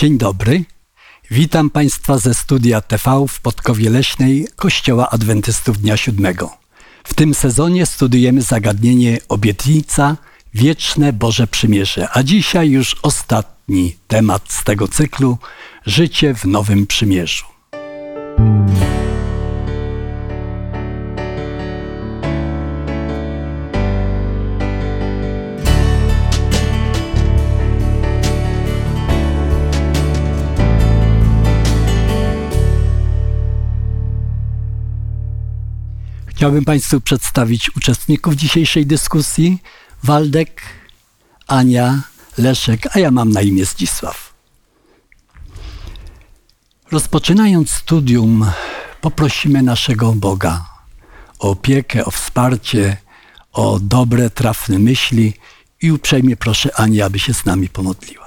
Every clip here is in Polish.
Dzień dobry. Witam Państwa ze studia TV w Podkowie Leśnej Kościoła Adwentystów Dnia Siódmego. W tym sezonie studujemy zagadnienie obietnica Wieczne Boże Przymierze, a dzisiaj już ostatni temat z tego cyklu Życie w Nowym Przymierzu. Chciałbym Państwu przedstawić uczestników dzisiejszej dyskusji. Waldek, Ania, Leszek, a ja mam na imię Zdzisław. Rozpoczynając studium, poprosimy naszego Boga o opiekę, o wsparcie, o dobre, trafne myśli i uprzejmie proszę Anię, aby się z nami pomodliła.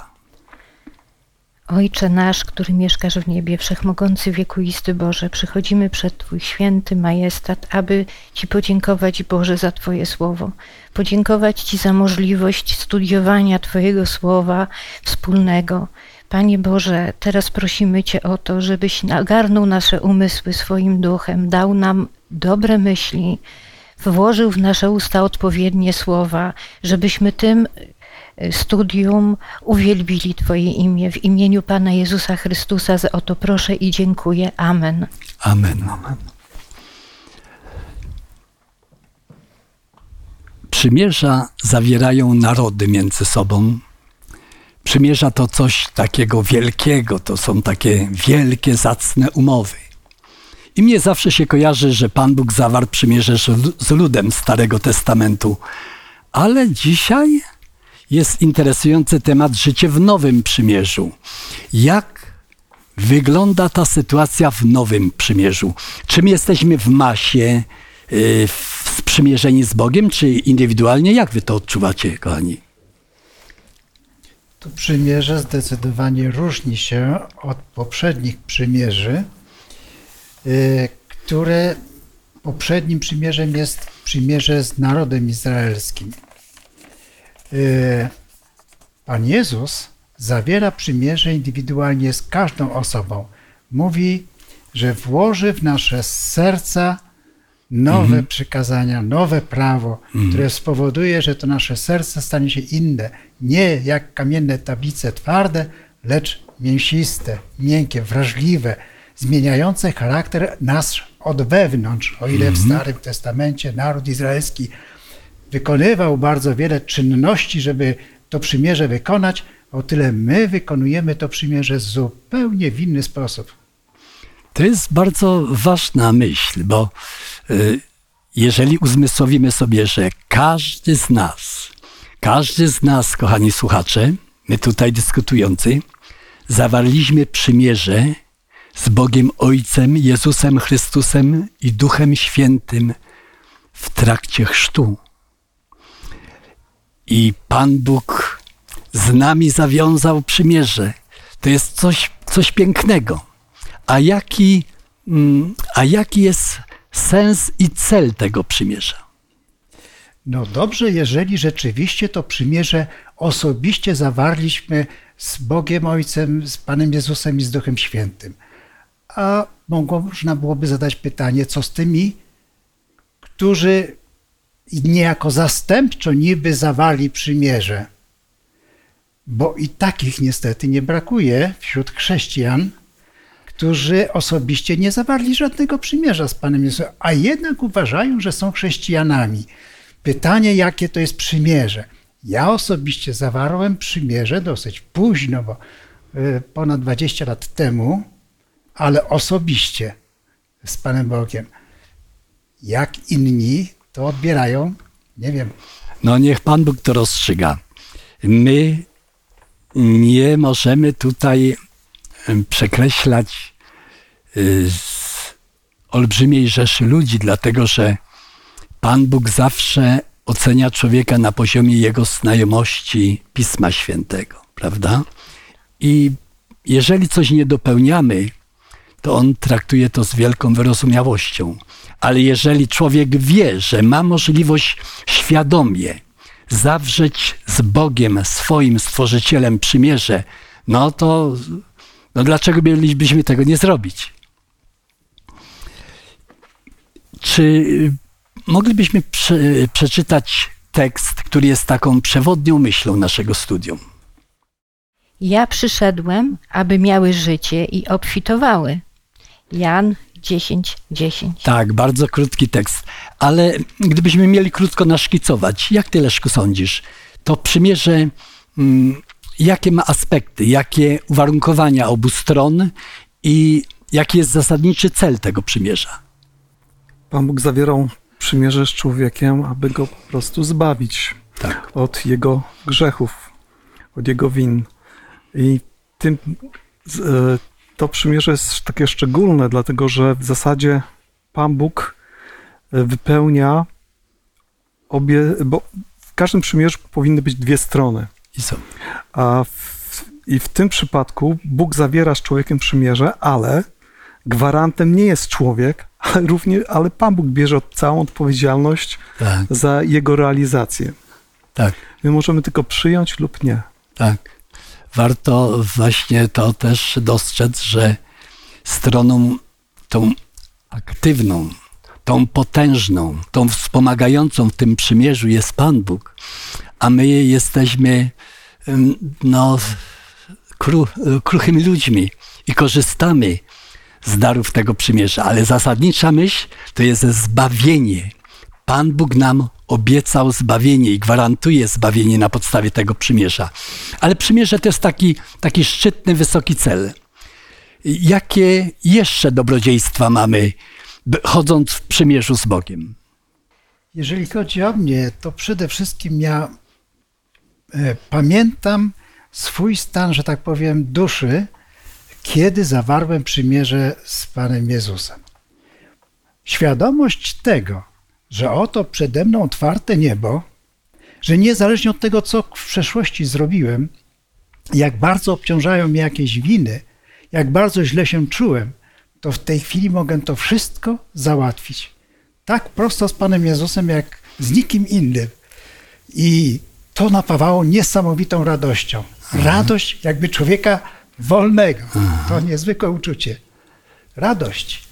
Ojcze nasz, który mieszkasz w niebie, wszechmogący wiekuisty Boże, przychodzimy przed Twój święty majestat, aby Ci podziękować, Boże, za Twoje słowo. Podziękować Ci za możliwość studiowania Twojego słowa wspólnego. Panie Boże, teraz prosimy Cię o to, żebyś nagarnął nasze umysły swoim duchem, dał nam dobre myśli, włożył w nasze usta odpowiednie słowa, żebyśmy tym studium uwielbili Twoje imię. W imieniu Pana Jezusa Chrystusa o to proszę i dziękuję. Amen. Amen. Amen. Przymierza zawierają narody między sobą. Przymierza to coś takiego wielkiego, to są takie wielkie, zacne umowy. I mnie zawsze się kojarzy, że Pan Bóg zawarł przymierze z ludem Starego Testamentu. Ale dzisiaj jest interesujący temat życie w Nowym Przymierzu. Jak wygląda ta sytuacja w Nowym Przymierzu? Czym jesteśmy w masie yy, sprzymierzeni z Bogiem, czy indywidualnie? Jak wy to odczuwacie, kochani? To przymierze zdecydowanie różni się od poprzednich przymierzy, yy, które poprzednim przymierzem jest przymierze z narodem izraelskim. Y, Pan Jezus zawiera przymierze indywidualnie z każdą osobą. Mówi, że włoży w nasze serca nowe mhm. przykazania, nowe prawo, mhm. które spowoduje, że to nasze serce stanie się inne. Nie jak kamienne tablice twarde, lecz mięsiste, miękkie, wrażliwe, zmieniające charakter nasz od wewnątrz. O ile w mhm. Starym Testamencie naród izraelski wykonywał bardzo wiele czynności, żeby to przymierze wykonać, o tyle my wykonujemy to przymierze zupełnie w inny sposób. To jest bardzo ważna myśl, bo y, jeżeli uzmysłowimy sobie, że każdy z nas, każdy z nas, kochani słuchacze, my tutaj dyskutujący, zawarliśmy przymierze z Bogiem Ojcem, Jezusem Chrystusem i Duchem Świętym w trakcie chrztu. I Pan Bóg z nami zawiązał przymierze. To jest coś, coś pięknego. A jaki, mm, a jaki jest sens i cel tego przymierza? No dobrze, jeżeli rzeczywiście to przymierze osobiście zawarliśmy z Bogiem Ojcem, z Panem Jezusem i z Duchem Świętym. A można byłoby zadać pytanie, co z tymi, którzy i niejako zastępczo niby zawali przymierze. Bo i takich niestety nie brakuje wśród chrześcijan, którzy osobiście nie zawarli żadnego przymierza z Panem Jezusem, a jednak uważają, że są chrześcijanami. Pytanie, jakie to jest przymierze? Ja osobiście zawarłem przymierze dosyć późno, bo y, ponad 20 lat temu, ale osobiście z Panem Bogiem. Jak inni, to odbierają, nie wiem. No niech Pan Bóg to rozstrzyga. My nie możemy tutaj przekreślać y, olbrzymiej rzeszy ludzi, dlatego że Pan Bóg zawsze ocenia człowieka na poziomie jego znajomości Pisma Świętego, prawda? I jeżeli coś nie dopełniamy, to on traktuje to z wielką wyrozumiałością. Ale jeżeli człowiek wie, że ma możliwość świadomie zawrzeć z Bogiem, swoim stworzycielem przymierze, no to no dlaczego mielibyśmy tego nie zrobić? Czy moglibyśmy prze, przeczytać tekst, który jest taką przewodnią myślą naszego studium? Ja przyszedłem, aby miały życie i obfitowały. Jan 10, 10. Tak, bardzo krótki tekst, ale gdybyśmy mieli krótko naszkicować, jak ty Leszku sądzisz, to przymierze mm, jakie ma aspekty, jakie uwarunkowania obu stron i jaki jest zasadniczy cel tego przymierza? Pan Bóg zawierał przymierze z człowiekiem, aby go po prostu zbawić Tak. od jego grzechów, od jego win. I tym, e, to przymierze jest takie szczególne, dlatego że w zasadzie Pan Bóg e, wypełnia obie, bo w każdym przymierzu powinny być dwie strony. I są. A w, I w tym przypadku Bóg zawiera z człowiekiem przymierze, ale gwarantem nie jest człowiek, ale, również, ale Pan Bóg bierze całą odpowiedzialność Tak, za jego realizację. tak, My możemy tylko przyjąć lub nie. tak. Warto właśnie to też dostrzec, że stroną tą aktywną, tą potężną, tą wspomagającą w tym przymierzu jest Pan Bóg, a my jesteśmy no, kru, kruchymi ludźmi i korzystamy z darów tego przymierza, ale zasadnicza myśl to jest zbawienie. Pan Bóg nam obiecał zbawienie i gwarantuje zbawienie na podstawie tego przymierza. Ale przymierze to jest taki, taki szczytny, wysoki cel. Jakie jeszcze dobrodziejstwa mamy, chodząc w przymierzu z Bogiem? Jeżeli chodzi o mnie, to przede wszystkim ja e, pamiętam swój stan, że tak powiem, duszy, kiedy zawarłem przymierze z Panem Jezusem. Świadomość tego, że oto przede mną otwarte niebo, że niezależnie od tego, co w przeszłości zrobiłem, jak bardzo obciążają mnie jakieś winy, jak bardzo źle się czułem, to w tej chwili mogę to wszystko załatwić. Tak prosto z Panem Jezusem, jak z nikim innym. I to napawało niesamowitą radością. Radość jakby człowieka wolnego. To niezwykłe uczucie. Radość.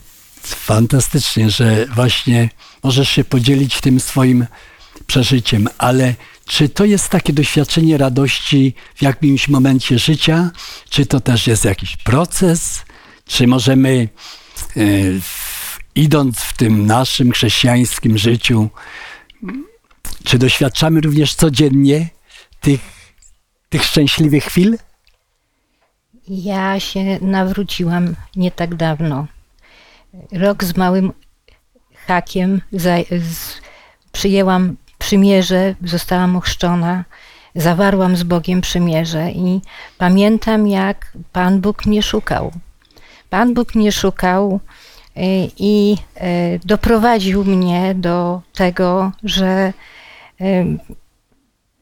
Fantastycznie, że właśnie możesz się podzielić tym swoim przeżyciem, ale czy to jest takie doświadczenie radości w jakimś momencie życia? Czy to też jest jakiś proces? Czy możemy, e, idąc w tym naszym chrześcijańskim życiu, czy doświadczamy również codziennie tych, tych szczęśliwych chwil? Ja się nawróciłam nie tak dawno. Rok z małym za, z, przyjęłam przymierze, zostałam ochrzczona, zawarłam z Bogiem przymierze i pamiętam, jak Pan Bóg mnie szukał. Pan Bóg mnie szukał y, i y, doprowadził mnie do tego, że y,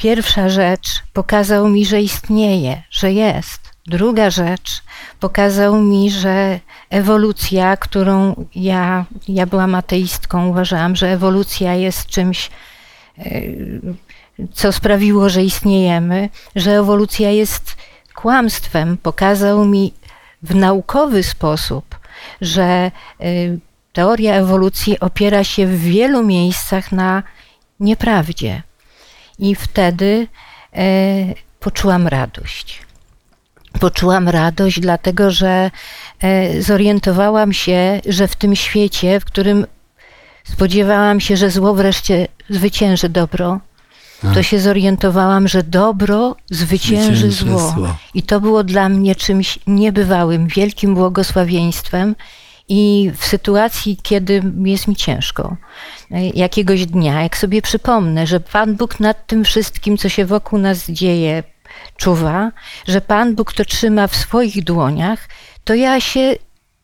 Pierwsza rzecz pokazał mi, że istnieje, że jest. Druga rzecz pokazał mi, że ewolucja, którą ja, ja byłam ateistką, uważałam, że ewolucja jest czymś, e, co sprawiło, że istniejemy, że ewolucja jest kłamstwem. Pokazał mi w naukowy sposób, że e, teoria ewolucji opiera się w wielu miejscach na nieprawdzie. I wtedy e, poczułam radość. Poczułam radość, dlatego że e, zorientowałam się, że w tym świecie, w którym spodziewałam się, że zło wreszcie zwycięży dobro, to się zorientowałam, że dobro zwycięży, Zwycięży zło. zło. I to było dla mnie czymś niebywałym, wielkim błogosławieństwem. I w sytuacji, kiedy jest mi ciężko, e, jakiegoś dnia, jak sobie przypomnę, że Pan Bóg nad tym wszystkim, co się wokół nas dzieje, czuwa, że Pan Bóg to trzyma w swoich dłoniach, to ja się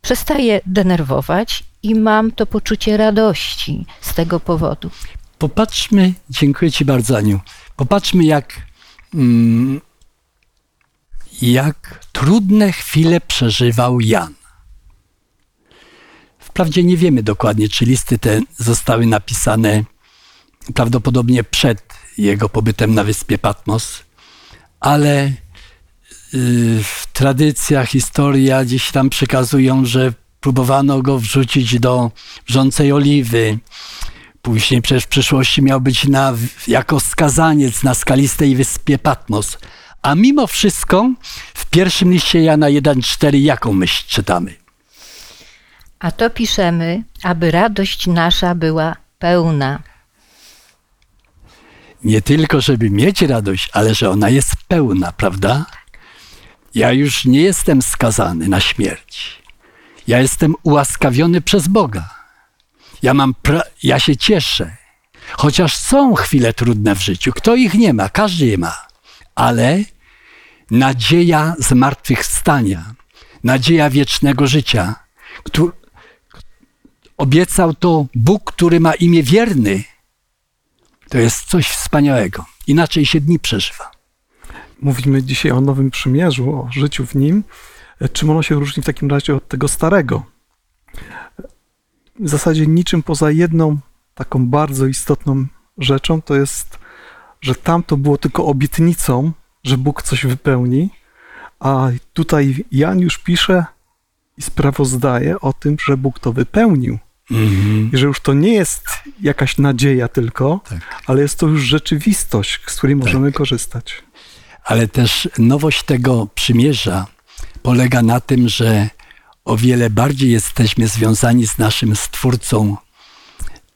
przestaję denerwować i mam to poczucie radości z tego powodu. Popatrzmy, dziękuję Ci bardzo, Aniu. Popatrzmy, jak, mm, jak trudne chwile przeżywał Jan. Wprawdzie nie wiemy dokładnie, czy listy te zostały napisane prawdopodobnie przed jego pobytem na wyspie Patmos, ale y, tradycja, historia gdzieś tam przekazują, że próbowano go wrzucić do wrzącej oliwy. Później przecież w przyszłości miał być na, jako skazaniec na skalistej wyspie Patmos. A mimo wszystko w pierwszym liście Jana 1,4 jaką myśl czytamy? A to piszemy, aby radość nasza była pełna. Nie tylko, żeby mieć radość, ale że ona jest pełna, prawda? Ja już nie jestem skazany na śmierć. Ja jestem ułaskawiony przez Boga. Ja, mam ja się cieszę. Chociaż są chwile trudne w życiu, kto ich nie ma, każdy je ma. Ale nadzieja zmartwychwstania, nadzieja wiecznego życia, któ- obiecał to Bóg, który ma imię wierny, to jest coś wspaniałego. Inaczej się dni przeżywa. Mówimy dzisiaj o Nowym Przymierzu, o życiu w nim. Czym ono się różni w takim razie od tego starego? W zasadzie niczym poza jedną taką bardzo istotną rzeczą, to jest, że tam to było tylko obietnicą, że Bóg coś wypełni, a tutaj Jan już pisze i sprawozdaje o tym, że Bóg to wypełnił. I że już to nie jest jakaś nadzieja tylko, Tak. ale jest to już rzeczywistość, z której możemy korzystać. Ale też nowość tego przymierza polega na tym, że o wiele bardziej jesteśmy związani z naszym Stwórcą,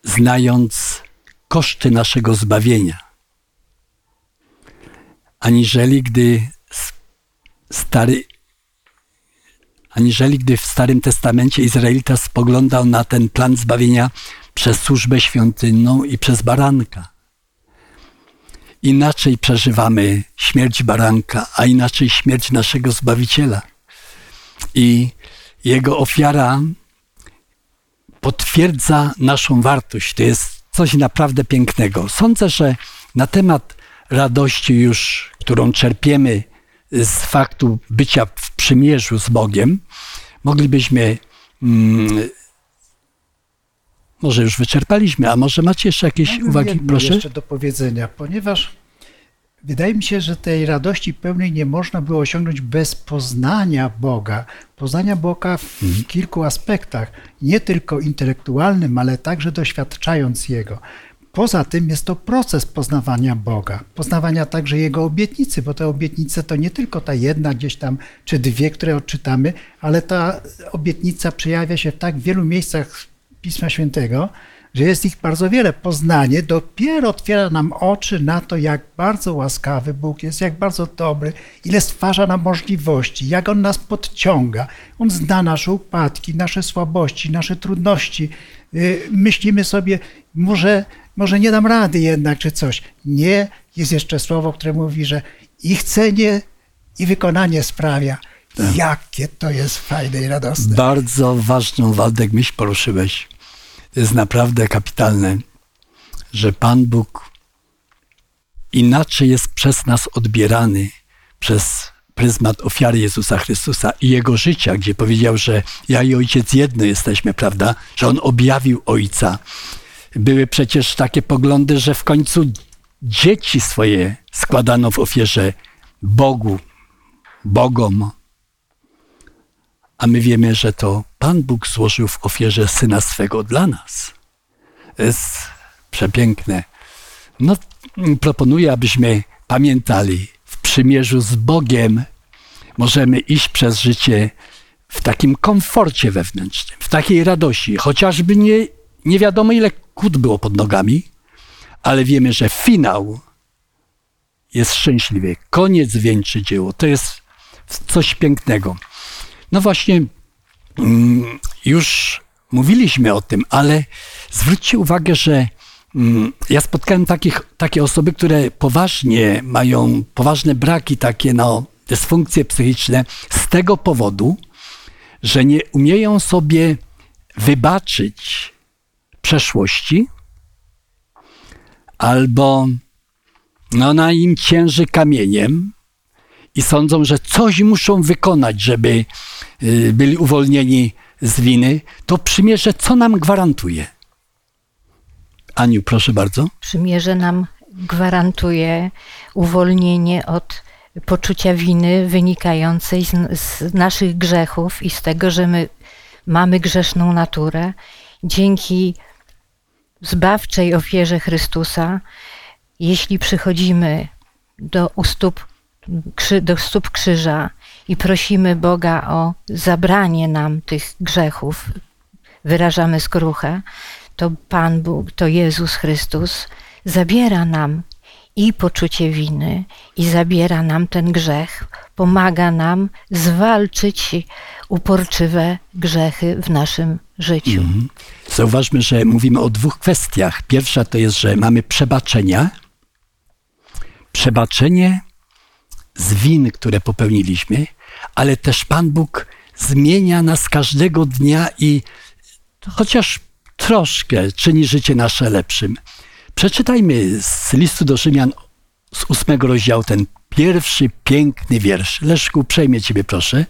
znając koszty naszego zbawienia, aniżeli gdy stary, aniżeli gdy w Starym Testamencie Izraelita spoglądał na ten plan zbawienia przez służbę świątynną i przez baranka inaczej przeżywamy śmierć baranka, a inaczej śmierć naszego Zbawiciela. I jego ofiara potwierdza naszą wartość. To jest coś naprawdę pięknego. Sądzę, że na temat radości już, którą czerpiemy z faktu bycia w przymierzu z Bogiem, moglibyśmy mm, może już wyczerpaliśmy, a może macie jeszcze jakieś uwagi, jedno proszę? jeszcze do powiedzenia, ponieważ wydaje mi się, że tej radości pełnej nie można było osiągnąć bez poznania Boga. Poznania Boga w Mhm. kilku aspektach, nie tylko intelektualnym, ale także doświadczając Jego. Poza tym jest to proces poznawania Boga, poznawania także Jego obietnicy, bo te obietnice to nie tylko ta jedna gdzieś tam, czy dwie, które odczytamy, ale ta obietnica przejawia się w tak wielu miejscach Pisma Świętego, że jest ich bardzo wiele. Poznanie dopiero otwiera nam oczy na to, jak bardzo łaskawy Bóg jest, jak bardzo dobry, ile stwarza nam możliwości, jak On nas podciąga. On zna nasze upadki, nasze słabości, nasze trudności. Yy, Myślimy sobie, może, może nie dam rady jednak, czy coś. Nie, jest jeszcze słowo, które mówi, że i chcenie, i wykonanie sprawia. Jakie to jest fajne i radosne. Bardzo ważną, Waldek, myśl poruszyłeś. To jest naprawdę kapitalne, że Pan Bóg inaczej jest przez nas odbierany przez pryzmat ofiary Jezusa Chrystusa i Jego życia, gdzie powiedział, że ja i Ojciec jedno jesteśmy, prawda? Że On objawił Ojca. Były przecież takie poglądy, że w końcu dzieci swoje składano w ofierze Bogu, Bogom, a my wiemy, że to Pan Bóg złożył w ofierze Syna swego dla nas. Jest przepiękne. No, proponuję, abyśmy pamiętali, w przymierzu z Bogiem możemy iść przez życie w takim komforcie wewnętrznym, w takiej radości, chociażby nie, nie wiadomo ile kłód było pod nogami, ale wiemy, że finał jest szczęśliwy. Koniec wieńczy dzieło. To jest coś pięknego. No właśnie, mm, już mówiliśmy o tym, ale zwróćcie uwagę, że mm, ja spotkałem takich, takie osoby, które poważnie mają poważne braki, takie no, dysfunkcje psychiczne z tego powodu, że nie umieją sobie wybaczyć przeszłości albo no, na im cięży kamieniem i sądzą, że coś muszą wykonać, żeby y, byli uwolnieni z winy, to przymierze co nam gwarantuje? Aniu, proszę bardzo. Przymierze nam gwarantuje uwolnienie od poczucia winy wynikającej z, z naszych grzechów i z tego, że my mamy grzeszną naturę. Dzięki zbawczej ofierze Chrystusa, jeśli przychodzimy do stóp, do stóp krzyża i prosimy Boga o zabranie nam tych grzechów, wyrażamy skruchę, to Pan Bóg, to Jezus Chrystus zabiera nam i poczucie winy, i zabiera nam ten grzech, pomaga nam zwalczyć uporczywe grzechy w naszym życiu. Mhm. Zauważmy, że mówimy o dwóch kwestiach. Pierwsza to jest, że mamy przebaczenia. Przebaczenie z win, które popełniliśmy, ale też Pan Bóg zmienia nas każdego dnia i chociaż troszkę czyni życie nasze lepszym. Przeczytajmy z listu do Rzymian z ósmego rozdziału ten pierwszy piękny wiersz. Leszku, przejmie ciebie proszę.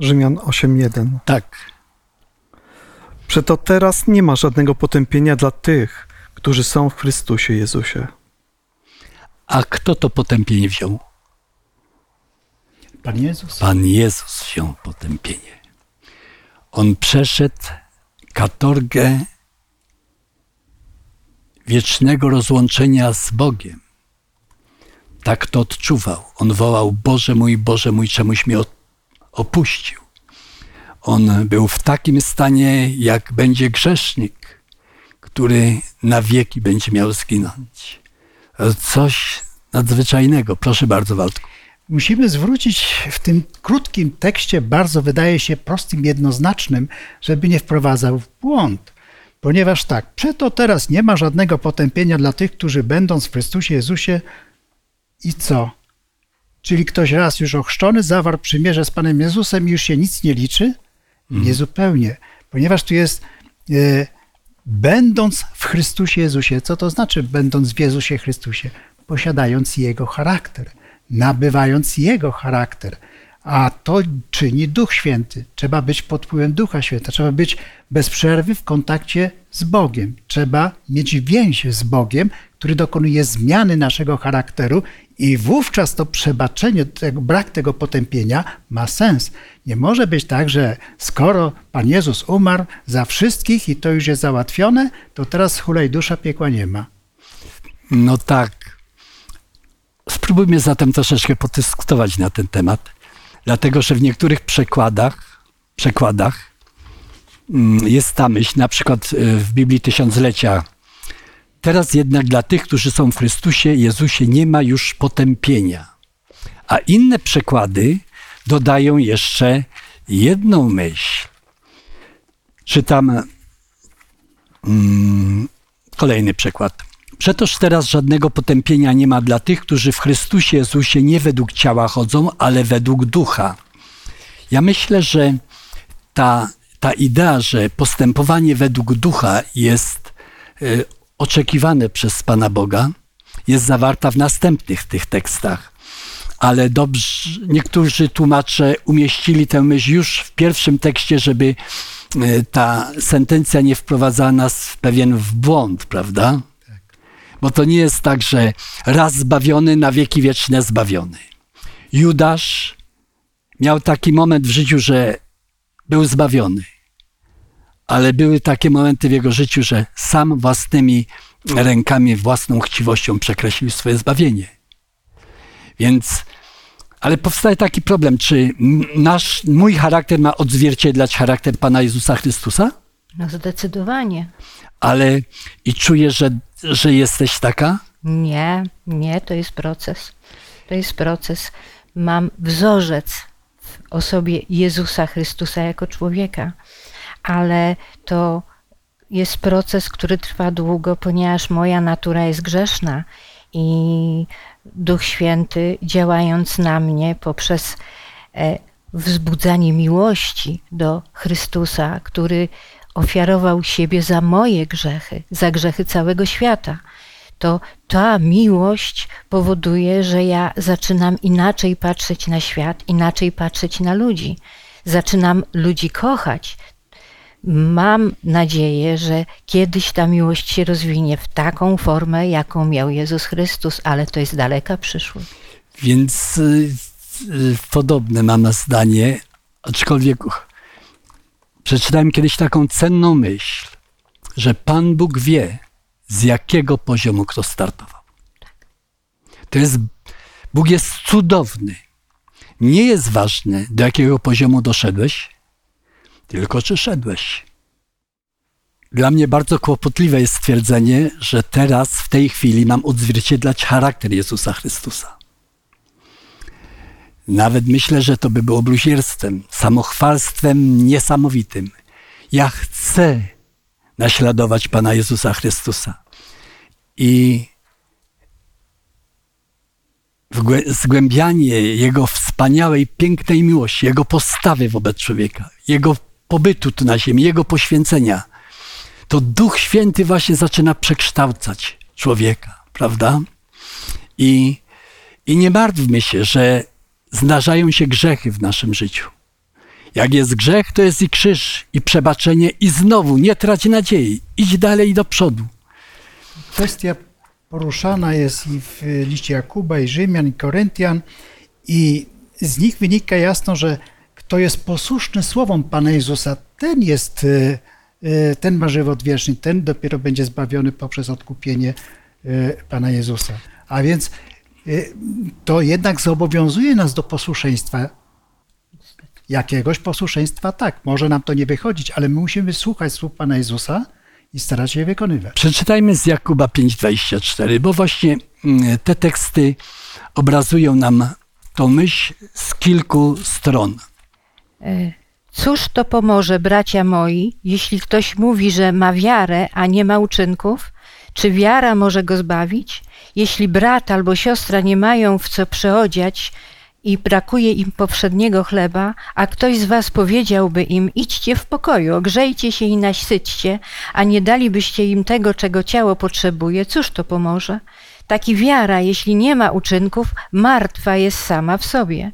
Rzymian 8:1. Tak. Przeto teraz nie ma żadnego potępienia dla tych, którzy są w Chrystusie Jezusie. A kto to potępienie wziął? Pan Jezus. Pan Jezus wziął potępienie. On przeszedł katorgę wiecznego rozłączenia z Bogiem. Tak to odczuwał. On wołał: Boże mój, Boże mój, czemuś mnie opuścił. On był w takim stanie, jak będzie grzesznik, który na wieki będzie miał zginąć. Coś nadzwyczajnego. Proszę bardzo, Waldku. Musimy zwrócić w tym krótkim tekście, bardzo wydaje się prostym, jednoznacznym, żeby nie wprowadzał w błąd. Ponieważ tak, przeto teraz nie ma żadnego potępienia dla tych, którzy będąc w Chrystusie Jezusie i co? Czyli ktoś raz już ochrzczony zawarł przymierze z Panem Jezusem i już się nic nie liczy? Mhm. Nie zupełnie, ponieważ tu jest e, będąc w Chrystusie Jezusie. Co to znaczy będąc w Jezusie Chrystusie? Posiadając Jego charakter, nabywając Jego charakter. A to czyni Duch Święty. Trzeba być pod wpływem Ducha Świętego. Trzeba być bez przerwy w kontakcie z Bogiem. Trzeba mieć więź z Bogiem, który dokonuje zmiany naszego charakteru i wówczas to przebaczenie, tego, brak tego potępienia ma sens. Nie może być tak, że skoro Pan Jezus umarł za wszystkich i to już jest załatwione, to teraz hulej dusza piekła nie ma. No tak. Spróbujmy zatem troszeczkę podyskutować na ten temat, dlatego że w niektórych przekładach, przekładach mm, jest ta myśl, na przykład e, w Biblii Tysiąclecia Teraz jednak dla tych, którzy są w Chrystusie Jezusie, nie ma już potępienia. A inne przekłady dodają jeszcze jedną myśl. Czytam mm, kolejny przykład. Przetoż teraz żadnego potępienia nie ma dla tych, którzy w Chrystusie Jezusie nie według ciała chodzą, ale według ducha. Ja myślę, że ta, ta idea, że postępowanie według ducha jest y, oczekiwane przez Pana Boga, jest zawarta w następnych tych tekstach. Ale dobrze, niektórzy tłumacze umieścili tę myśl już w pierwszym tekście, żeby e, ta sentencja nie wprowadzała nas w pewien w błąd, prawda? Bo to nie jest tak, że raz zbawiony, na wieki wieczne zbawiony. Judasz miał taki moment w życiu, że był zbawiony ale były takie momenty w jego życiu, że sam własnymi rękami, własną chciwością przekreślił swoje zbawienie. Więc, ale powstaje taki problem, czy nasz, mój charakter ma odzwierciedlać charakter Pana Jezusa Chrystusa? No zdecydowanie. Ale i czujesz, że, że jesteś taka? Nie, nie, to jest proces. To jest proces. Mam wzorzec w osobie Jezusa Chrystusa jako człowieka ale to jest proces, który trwa długo, ponieważ moja natura jest grzeszna i Duch Święty, działając na mnie poprzez e, wzbudzanie miłości do Chrystusa, który ofiarował siebie za moje grzechy, za grzechy całego świata, to ta miłość powoduje, że ja zaczynam inaczej patrzeć na świat, inaczej patrzeć na ludzi. Zaczynam ludzi kochać, Mam nadzieję, że kiedyś ta miłość się rozwinie w taką formę, jaką miał Jezus Chrystus, ale to jest daleka przyszłość. Więc y, y, podobne mam zdanie, aczkolwiek przeczytałem kiedyś taką cenną myśl, że Pan Bóg wie, z jakiego poziomu kto startował. To jest, Bóg jest cudowny. Nie jest ważne, do jakiego poziomu doszedłeś, tylko czy szedłeś. Dla mnie bardzo kłopotliwe jest stwierdzenie, że teraz, w tej chwili, mam odzwierciedlać charakter Jezusa Chrystusa. Nawet myślę, że to by było bluźnierstwem, samochwalstwem niesamowitym. Ja chcę naśladować Pana Jezusa Chrystusa. I zgłębianie Jego wspaniałej, pięknej miłości, Jego postawy wobec człowieka, Jego pobytu tu na ziemi, Jego poświęcenia, to Duch Święty właśnie zaczyna przekształcać człowieka, prawda? I, i nie martwmy się, że zdarzają się grzechy w naszym życiu. Jak jest grzech, to jest i krzyż, i przebaczenie, i znowu nie trać nadziei. Idź dalej do przodu. Kwestia poruszana jest i w liście Jakuba, i Rzymian, i Koryntian, i z nich wynika jasno, że kto jest posłuszny słowom Pana Jezusa, ten jest, e, e, ten ma żywot wieczny, ten dopiero będzie zbawiony poprzez odkupienie e, Pana Jezusa. A więc to jednak zobowiązuje nas do posłuszeństwa. Jakiegoś posłuszeństwa tak, może nam to nie wychodzić, ale my musimy słuchać słów Pana Jezusa i starać się je wykonywać. Przeczytajmy z Jakuba 5:24, bo właśnie mm, te teksty obrazują nam tą myśl z kilku stron. E, cóż to pomoże, bracia moi, jeśli ktoś mówi, że ma wiarę, a nie ma uczynków? Czy wiara może go zbawić? Jeśli brat albo siostra nie mają w co przeodziać i brakuje im poprzedniego chleba, a ktoś z was powiedziałby im: idźcie w pokoju, ogrzejcie się i nasyćcie, a nie dalibyście im tego, czego ciało potrzebuje, cóż to pomoże? Taki wiara, jeśli nie ma uczynków, martwa jest sama w sobie.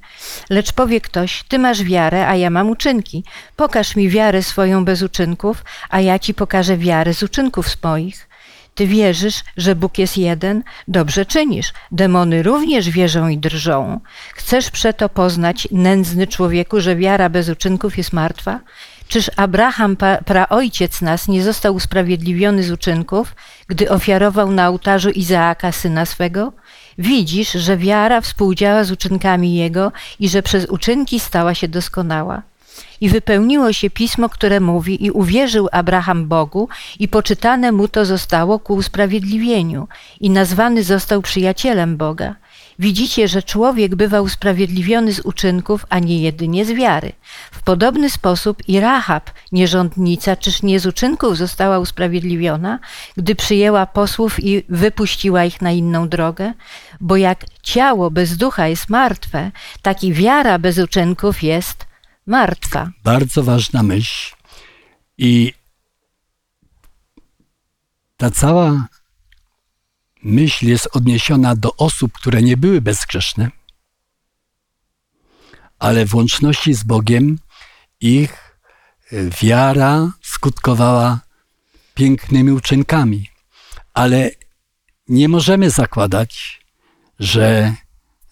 Lecz powie ktoś: Ty masz wiarę, a ja mam uczynki. Pokaż mi wiarę swoją bez uczynków, a ja ci pokażę wiarę z uczynków swoich. Ty wierzysz, że Bóg jest jeden? Dobrze czynisz. Demony również wierzą i drżą. Chcesz przeto poznać, nędzny człowieku, że wiara bez uczynków jest martwa? Czyż Abraham, praojciec nas, nie został usprawiedliwiony z uczynków, gdy ofiarował na ołtarzu Izaaka, syna swego? Widzisz, że wiara współdziała z uczynkami jego i że przez uczynki stała się doskonała. I wypełniło się pismo, które mówi: I uwierzył Abraham Bogu, i poczytane mu to zostało ku usprawiedliwieniu, i nazwany został przyjacielem Boga. Widzicie, że człowiek bywa usprawiedliwiony z uczynków, a nie jedynie z wiary. W podobny sposób i Rahab, nierządnica, czyż nie z uczynków została usprawiedliwiona, gdy przyjęła posłów i wypuściła ich na inną drogę? Bo jak ciało bez ducha jest martwe, tak i wiara bez uczynków jest martwa. Bardzo ważna myśl. I ta cała myśl jest odniesiona do osób, które nie były bezgrzeszne, ale w łączności z Bogiem ich e, wiara skutkowała pięknymi uczynkami. Ale nie możemy zakładać, że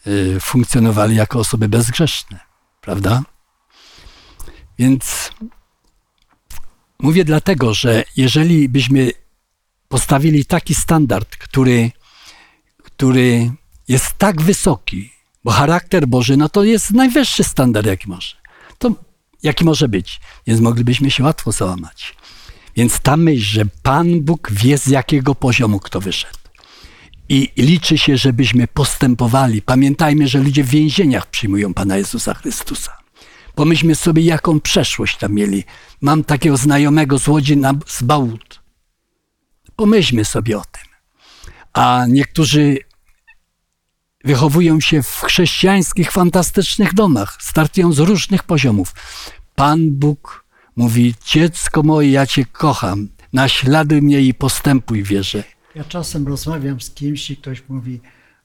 e, funkcjonowali jako osoby bezgrzeszne, prawda? Więc mówię dlatego, że jeżeli byśmy postawili taki standard, który, który jest tak wysoki, bo charakter Boży, no to jest najwyższy standard, jaki może. To jaki może być. Więc moglibyśmy się łatwo załamać. Więc ta myśl, że Pan Bóg wie z jakiego poziomu kto wyszedł. I liczy się, żebyśmy postępowali. Pamiętajmy, że ludzie w więzieniach przyjmują Pana Jezusa Chrystusa. Pomyślmy sobie, jaką przeszłość tam mieli. Mam takiego znajomego z Łodzi z Bałut. Pomyślmy sobie o tym. A niektórzy wychowują się w chrześcijańskich, fantastycznych domach, startują z różnych poziomów. Pan Bóg mówi: Dziecko moje, ja Cię kocham, naśladuj mnie i postępuj wierze. Ja czasem rozmawiam z kimś i ktoś mówi: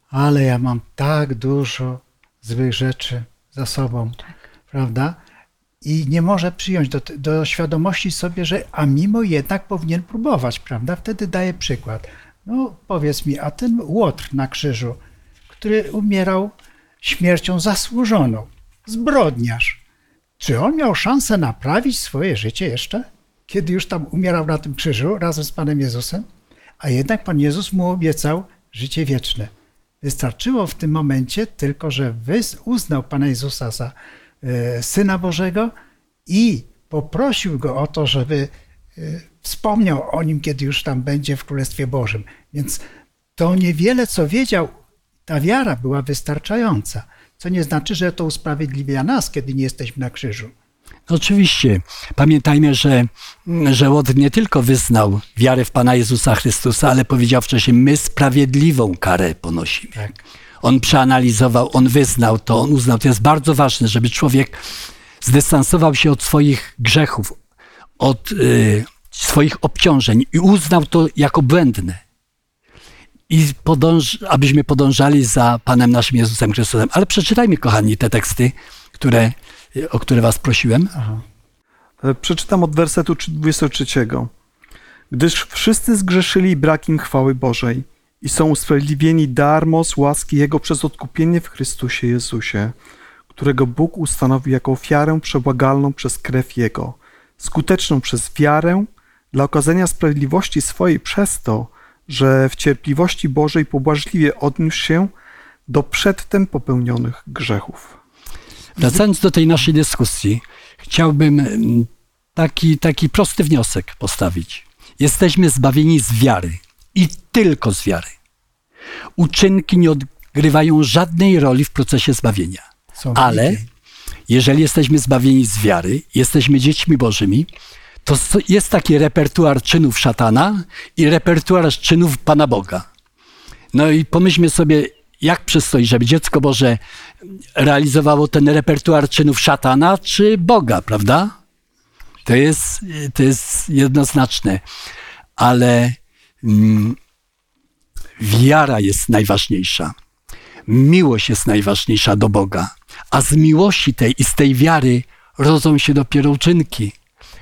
Ale ja mam tak dużo złych rzeczy za sobą, tak. prawda? I nie może przyjąć do, do świadomości sobie, że a mimo jednak powinien próbować, prawda? Wtedy daje przykład. No powiedz mi, a ten Łotr na krzyżu, który umierał śmiercią zasłużoną. Zbrodniarz. Czy on miał szansę naprawić swoje życie jeszcze, kiedy już tam umierał na tym krzyżu razem z Panem Jezusem? A jednak Pan Jezus mu obiecał życie wieczne. Wystarczyło w tym momencie tylko, że uznał Pana Jezusa za Syna Bożego i poprosił go o to, żeby e, wspomniał o nim, kiedy już tam będzie w Królestwie Bożym. Więc to niewiele, co wiedział, ta wiara była wystarczająca. Co nie znaczy, że to usprawiedliwia nas, kiedy nie jesteśmy na krzyżu. Oczywiście. Pamiętajmy, że, że Łot nie tylko wyznał wiarę w Pana Jezusa Chrystusa, ale powiedział wcześniej, my sprawiedliwą karę ponosimy. Tak. On przeanalizował, on wyznał to, on uznał. To jest bardzo ważne, żeby człowiek zdystansował się od swoich grzechów, od y, swoich obciążeń i uznał to jako błędne. I podąż, abyśmy podążali za Panem naszym Jezusem Chrystusem. Ale przeczytajmy, kochani, te teksty, które o które was prosiłem. Aha. E, przeczytam od wersetu 23. Gdyż wszyscy zgrzeszyli brak im chwały Bożej i są usprawiedliwieni darmo z łaski Jego przez odkupienie w Chrystusie Jezusie, którego Bóg ustanowił jako ofiarę przebłagalną przez krew Jego, skuteczną przez wiarę dla okazania sprawiedliwości swojej przez to, że w cierpliwości Bożej pobłażliwie odniósł się do przedtem popełnionych grzechów. Wracając do tej naszej dyskusji, chciałbym mm, taki, taki prosty wniosek postawić. Jesteśmy zbawieni z wiary i tylko z wiary. Uczynki nie odgrywają żadnej roli w procesie zbawienia. Ale jeżeli jesteśmy zbawieni z wiary, jesteśmy dziećmi Bożymi, to jest taki repertuar czynów szatana i repertuar czynów Pana Boga. No i pomyślmy sobie, jak przystoi, żeby dziecko Boże realizowało ten repertuar czynów szatana czy Boga, prawda? To jest, to jest jednoznaczne. Ale wiara jest najważniejsza. Miłość jest najważniejsza do Boga. A z miłości tej i z tej wiary rodzą się dopiero uczynki.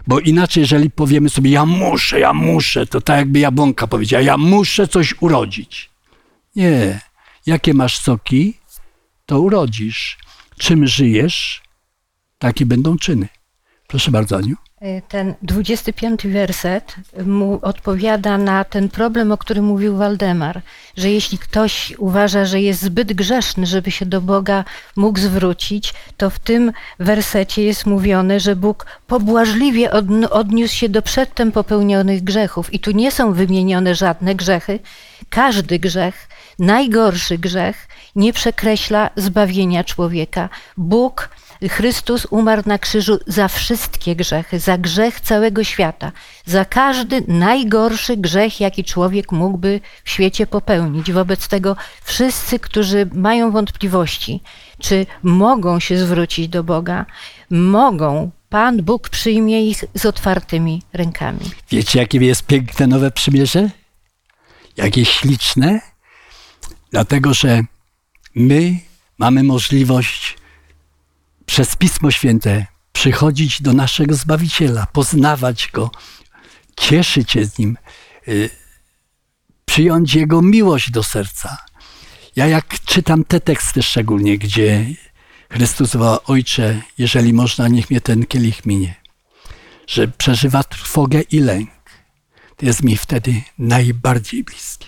Bo inaczej, jeżeli powiemy sobie, ja muszę, ja muszę, to tak jakby jabłonka powiedziała, ja muszę coś urodzić. Nie. Jakie masz soki, to urodzisz. Czym żyjesz, takie będą czyny. Proszę bardzo, Aniu. E, ten 25 werset mu odpowiada na ten problem, o którym mówił Waldemar, że jeśli ktoś uważa, że jest zbyt grzeszny, żeby się do Boga mógł zwrócić, to w tym wersecie jest mówione, że Bóg pobłażliwie odniósł się do przedtem popełnionych grzechów. I tu nie są wymienione żadne grzechy. Każdy grzech, najgorszy grzech, nie przekreśla zbawienia człowieka. Bóg Chrystus umarł na krzyżu za wszystkie grzechy, za grzech całego świata, za każdy najgorszy grzech, jaki człowiek mógłby w świecie popełnić. Wobec tego wszyscy, którzy mają wątpliwości, czy mogą się zwrócić do Boga, mogą. Pan Bóg przyjmie ich z otwartymi rękami. Wiecie, jakie jest piękne nowe przymierze? Jakie śliczne? Dlatego, że my mamy możliwość przez Pismo Święte przychodzić do naszego Zbawiciela, poznawać Go, cieszyć się z Nim, y, przyjąć Jego miłość do serca. Ja jak czytam te teksty szczególnie, gdzie Chrystus woła, Ojcze, jeżeli można, niech mnie ten kielich minie, że przeżywa trwogę i lęk, to jest mi wtedy najbardziej bliski.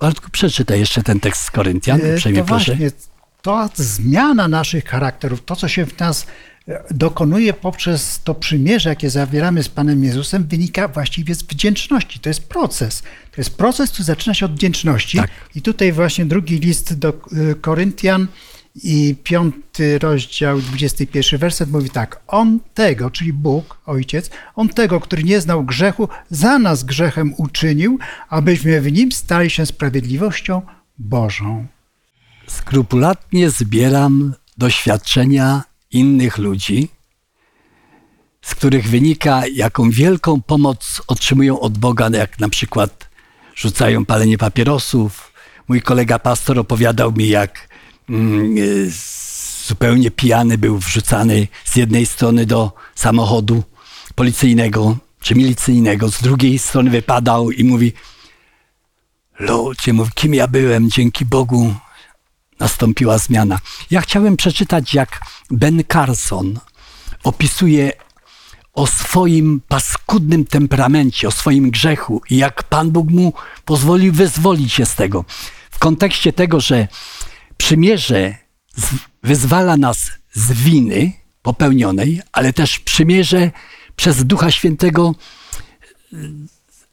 Bartku, przeczytaj jeszcze ten tekst z Koryntian, e, uprzejmie to proszę. Właśnie, to zmiana naszych charakterów, to co się w nas e, dokonuje poprzez to przymierze, jakie zawieramy z Panem Jezusem, wynika właściwie z wdzięczności. To jest proces. To jest proces, który zaczyna się od wdzięczności. Tak. I tutaj właśnie drugi list do e, Koryntian i piąty rozdział, 21 werset mówi tak. On tego, czyli Bóg, Ojciec, On tego, który nie znał grzechu, za nas grzechem uczynił, abyśmy w nim stali się sprawiedliwością Bożą skrupulatnie zbieram doświadczenia innych ludzi, z których wynika, jaką wielką pomoc otrzymują od Boga, jak na przykład rzucają palenie papierosów. Mój kolega pastor opowiadał mi, jak mm, zupełnie pijany był wrzucany z jednej strony do samochodu policyjnego czy milicyjnego, z drugiej strony wypadał i mówi: Ludzie, kim ja byłem, dzięki Bogu nastąpiła zmiana. Ja chciałem przeczytać, jak Ben Carson opisuje o swoim paskudnym temperamencie, o swoim grzechu i jak Pan Bóg mu pozwolił wyzwolić się z tego. W kontekście tego, że przymierze wyzwala nas z winy popełnionej, ale też przymierze przez Ducha Świętego y,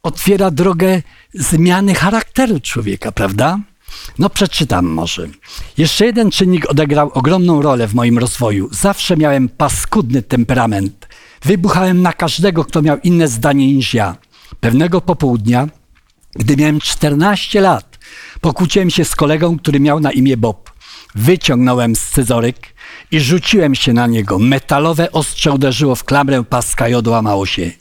otwiera drogę zmiany charakteru człowieka, prawda? No przeczytam może. Jeszcze jeden czynnik odegrał ogromną rolę w moim rozwoju. Zawsze miałem paskudny temperament. Wybuchałem na każdego, kto miał inne zdanie niż ja. Pewnego popołudnia, gdy miałem 14 lat, pokłóciłem się z kolegą, który miał na imię Bob. Wyciągnąłem scyzoryk i rzuciłem się na niego. Metalowe ostrze uderzyło w klamrę paska i odłamało się.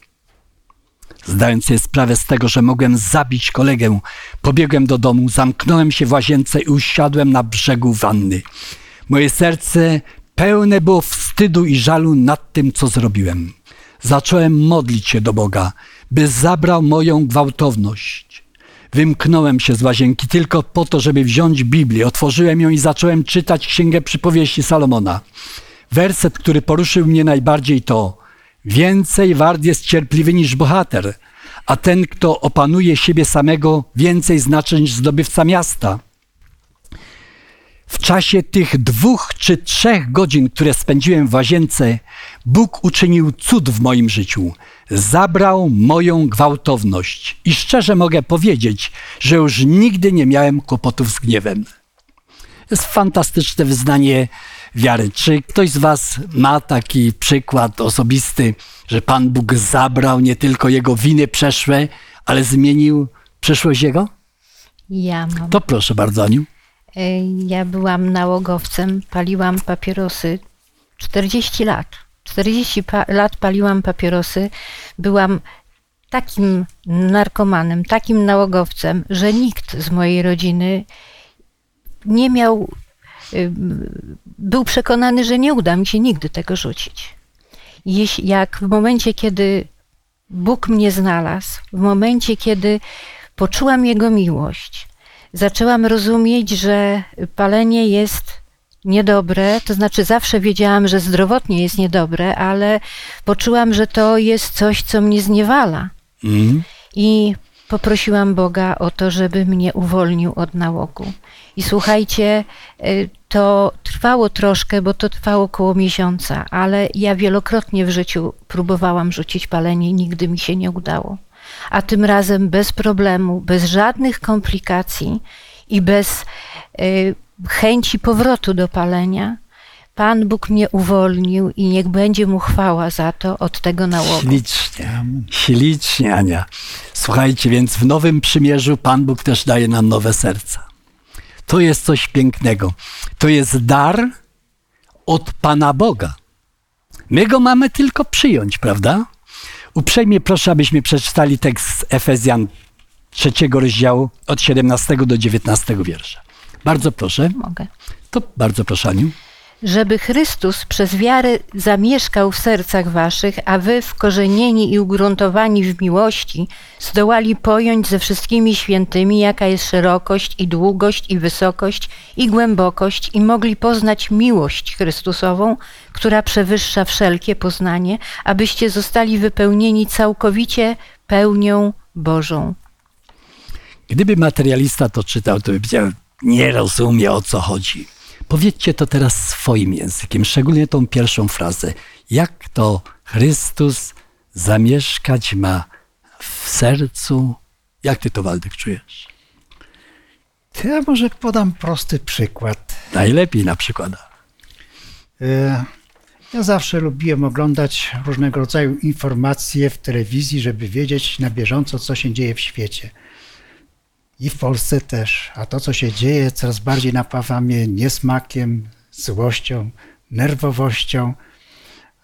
Zdając sobie sprawę z tego, że mogłem zabić kolegę, pobiegłem do domu, zamknąłem się w łazience i usiadłem na brzegu wanny. Moje serce pełne było wstydu i żalu nad tym, co zrobiłem. Zacząłem modlić się do Boga, by zabrał moją gwałtowność. Wymknąłem się z łazienki tylko po to, żeby wziąć Biblię. Otworzyłem ją i zacząłem czytać Księgę Przypowieści Salomona. Werset, który poruszył mnie najbardziej to Więcej wart jest cierpliwy niż bohater, a ten, kto opanuje siebie samego, więcej znaczy niż zdobywca miasta. W czasie tych dwóch czy trzech godzin, które spędziłem w łazience, Bóg uczynił cud w moim życiu. Zabrał moją gwałtowność. I szczerze mogę powiedzieć, że już nigdy nie miałem kłopotów z gniewem. Jest fantastyczne wyznanie wiary. Czy ktoś z Was ma taki przykład osobisty, że Pan Bóg zabrał nie tylko jego winy przeszłe, ale zmienił przyszłość jego? Ja mam. To proszę bardzo, Aniu. E, ja byłam nałogowcem, paliłam papierosy 40 lat. 40 pa lat paliłam papierosy. Byłam takim narkomanem, takim nałogowcem, że nikt z mojej rodziny nie miał, był przekonany, że nie uda mi się nigdy tego rzucić. Jeśli, jak w momencie, kiedy Bóg mnie znalazł, w momencie, kiedy poczułam Jego miłość, zaczęłam rozumieć, że palenie jest niedobre, to znaczy zawsze wiedziałam, że zdrowotnie jest niedobre, ale poczułam, że to jest coś, co mnie zniewala. Mm. I poprosiłam Boga o to, żeby mnie uwolnił od nałogu. I słuchajcie, y, to trwało troszkę, bo to trwało około miesiąca, ale ja wielokrotnie w życiu próbowałam rzucić palenie i nigdy mi się nie udało. A tym razem bez problemu, bez żadnych komplikacji i bez y, chęci powrotu do palenia, Pan Bóg mnie uwolnił i niech będzie mu chwała za to od tego nałogu. Ślicznie, ślicznie, Ania. Słuchajcie, więc w Nowym Przymierzu Pan Bóg też daje nam nowe serca. To jest coś pięknego. To jest dar od Pana Boga. My go mamy tylko przyjąć, prawda? Uprzejmie proszę, abyśmy przeczytali tekst z Efezjan trzeciego rozdziału od 17 do 19 wiersza. Bardzo proszę. Mogę. To bardzo proszę, Aniu żeby Chrystus przez wiarę zamieszkał w sercach waszych, a wy wkorzenieni i ugruntowani w miłości zdołali pojąć ze wszystkimi świętymi, jaka jest szerokość i długość i wysokość i głębokość i mogli poznać miłość Chrystusową, która przewyższa wszelkie poznanie, abyście zostali wypełnieni całkowicie pełnią Bożą. Gdyby materialista to czytał, to by powiedział, nie rozumie o co chodzi. Powiedzcie to teraz swoim językiem, szczególnie tą pierwszą frazę. Jak to Chrystus zamieszkać ma w sercu? Jak ty to, Waldek, czujesz? To ja może podam prosty przykład. Najlepiej na przykładach. E, ja zawsze lubiłem oglądać różnego rodzaju informacje w telewizji, żeby wiedzieć na bieżąco, co się dzieje w świecie i w Polsce też. A to, co się dzieje, coraz bardziej napawa mnie niesmakiem, złością, nerwowością.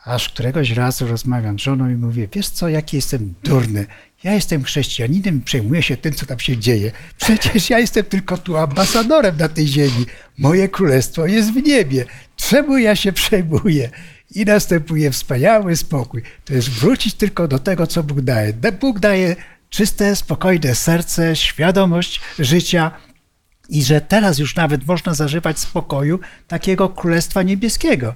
Aż któregoś razu rozmawiam z żoną i mówię, wiesz co, jaki jestem durny. Ja jestem chrześcijaninem, przejmuję się tym, co tam się dzieje. Przecież ja jestem tylko tu ambasadorem na tej ziemi. Moje królestwo jest w niebie. Czemu ja się przejmuję? I następuje wspaniały spokój. To jest wrócić tylko do tego, co Bóg daje. Bóg daje czyste, spokojne serce, świadomość życia, i że teraz już nawet można zażywać spokoju takiego Królestwa Niebieskiego.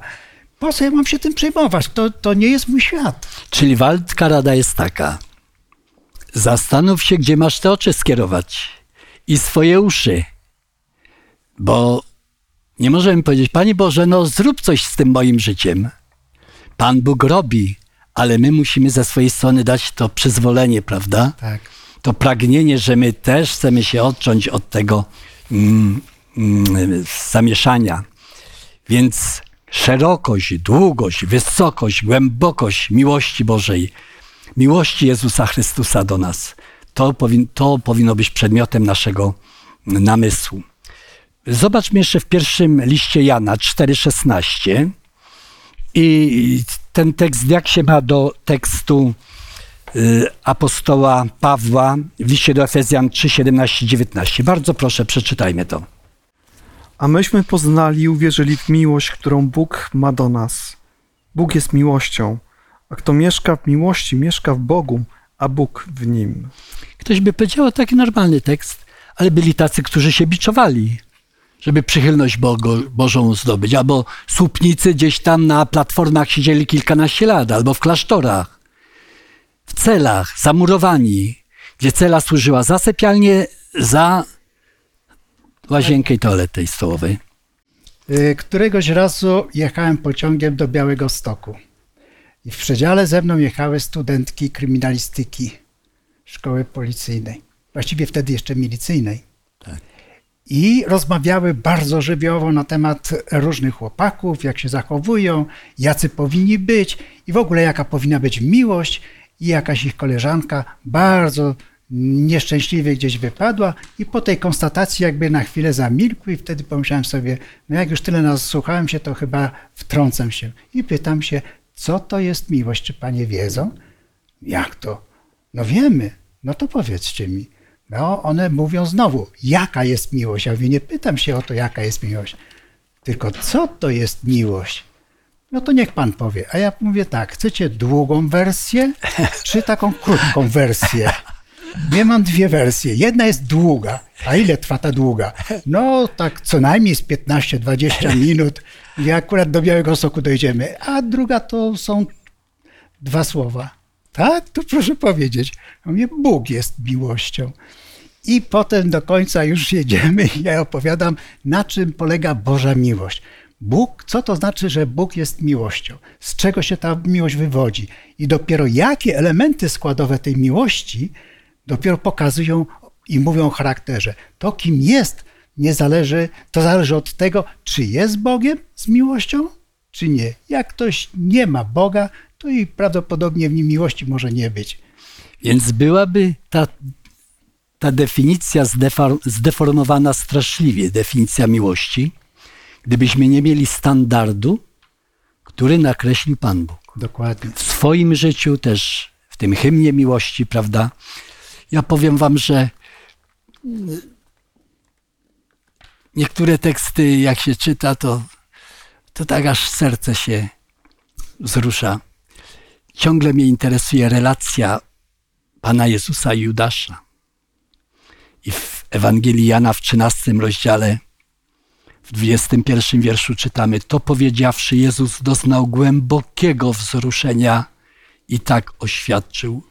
Po co ja mam się tym przejmować? To, to nie jest mój świat. Czyli walka rada jest taka. Zastanów się, gdzie masz te oczy skierować i swoje uszy. Bo nie możemy powiedzieć, Panie Boże, no zrób coś z tym moim życiem. Pan Bóg robi, ale my musimy ze swojej strony dać to przyzwolenie, prawda? Tak. To pragnienie, że my też chcemy się odciąć od tego mm, mm, zamieszania. Więc szerokość, długość, wysokość, głębokość miłości Bożej, miłości Jezusa Chrystusa do nas, to, powin, to powinno być przedmiotem naszego namysłu. Zobaczmy jeszcze w pierwszym liście Jana 4,16 i ten tekst jak się ma do tekstu y, apostoła Pawła w liście do Efezjan 3, 17, 19. Bardzo proszę, przeczytajmy to. A myśmy poznali i uwierzyli w miłość, którą Bóg ma do nas. Bóg jest miłością, a kto mieszka w miłości, mieszka w Bogu, a Bóg w nim. Ktoś by powiedział, taki normalny tekst, ale byli tacy, którzy się biczowali, żeby przychylność Bogo, Bożą zdobyć. Albo słupnicy gdzieś tam na platformach siedzieli kilkanaście lat, albo w klasztorach, w celach, zamurowani, gdzie cela służyła za sypialnię, za łazienkę i toaletę stołowej. Y, Któregoś razu jechałem pociągiem do Białego Stoku. I w przedziale ze mną jechały studentki kryminalistyki szkoły policyjnej. Właściwie wtedy jeszcze milicyjnej. Tak. I rozmawiały bardzo żywiołowo na temat różnych chłopaków, jak się zachowują, jacy powinni być i w ogóle jaka powinna być miłość. I jakaś ich koleżanka bardzo nieszczęśliwie gdzieś wypadła i po tej konstatacji jakby na chwilę zamilkły i wtedy pomyślałem sobie, no jak już tyle nas słuchałem się, to chyba wtrącam się i pytam się, co to jest miłość? Czy panie wiedzą? Jak to? No wiemy. No to powiedzcie mi. No one mówią znowu, jaka jest miłość? Ja mówię, nie pytam się o to, jaka jest miłość, tylko co to jest miłość? No to niech pan powie. A ja mówię tak, chcecie długą wersję, czy taką krótką wersję? Ja mam dwie wersje. Jedna jest długa. A ile trwa ta długa? No tak co najmniej z 15-20 minut. I akurat do Białego Soku dojdziemy. A druga to są dwa słowa. Tak? To proszę powiedzieć. Mówię, Bóg jest miłością. I potem do końca już jedziemy i ja opowiadam, na czym polega Boża miłość. Bóg, co to znaczy, że Bóg jest miłością? Z czego się ta miłość wywodzi? I dopiero jakie elementy składowe tej miłości dopiero pokazują i mówią o charakterze. To, kim jest, nie zależy, to zależy od tego, czy jest Bogiem z miłością, czy nie. Jak ktoś nie ma Boga, to i prawdopodobnie w nim miłości może nie być. Więc byłaby ta, ta definicja zdefor, zdeformowana straszliwie, definicja miłości, gdybyśmy nie mieli standardu, który nakreślił Pan Bóg. Dokładnie. W swoim życiu też, w tym hymnie miłości, prawda? Ja powiem wam, że niektóre teksty, jak się czyta, to, to tak aż serce się wzrusza. Ciągle mnie interesuje relacja Pana Jezusa i Judasza. I w Ewangelii Jana w 13 rozdziale, w 21 wierszu czytamy: To powiedziawszy, Jezus doznał głębokiego wzruszenia i tak oświadczył: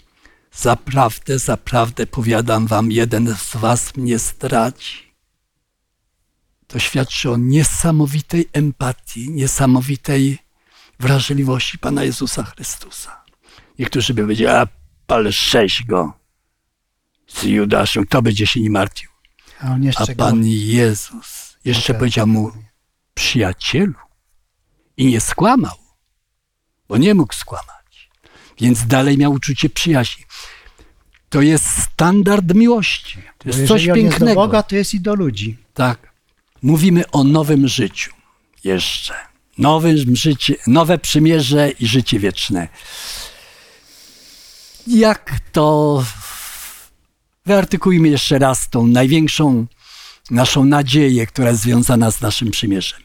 Zaprawdę, zaprawdę powiadam wam, jeden z was mnie zdradzi. To świadczy o niesamowitej empatii, niesamowitej wrażliwości Pana Jezusa Chrystusa. Niektórzy by powiedzieli, a pal sześć go z Judaszem, kto będzie się nie martwił? A A Pan go- Jezus jeszcze tak. powiedział mu, przyjacielu. I nie skłamał, bo nie mógł skłamać. Więc dalej miał uczucie przyjaźni. To jest standard miłości. To jest Bo coś on jest do pięknego. Boga, to jest i do ludzi. Tak. Mówimy o nowym życiu. Jeszcze. Nowym życie, nowe przymierze i życie wieczne. Jak to. Wyartykujmy jeszcze raz tą największą naszą nadzieję, która jest związana z naszym przymierzem.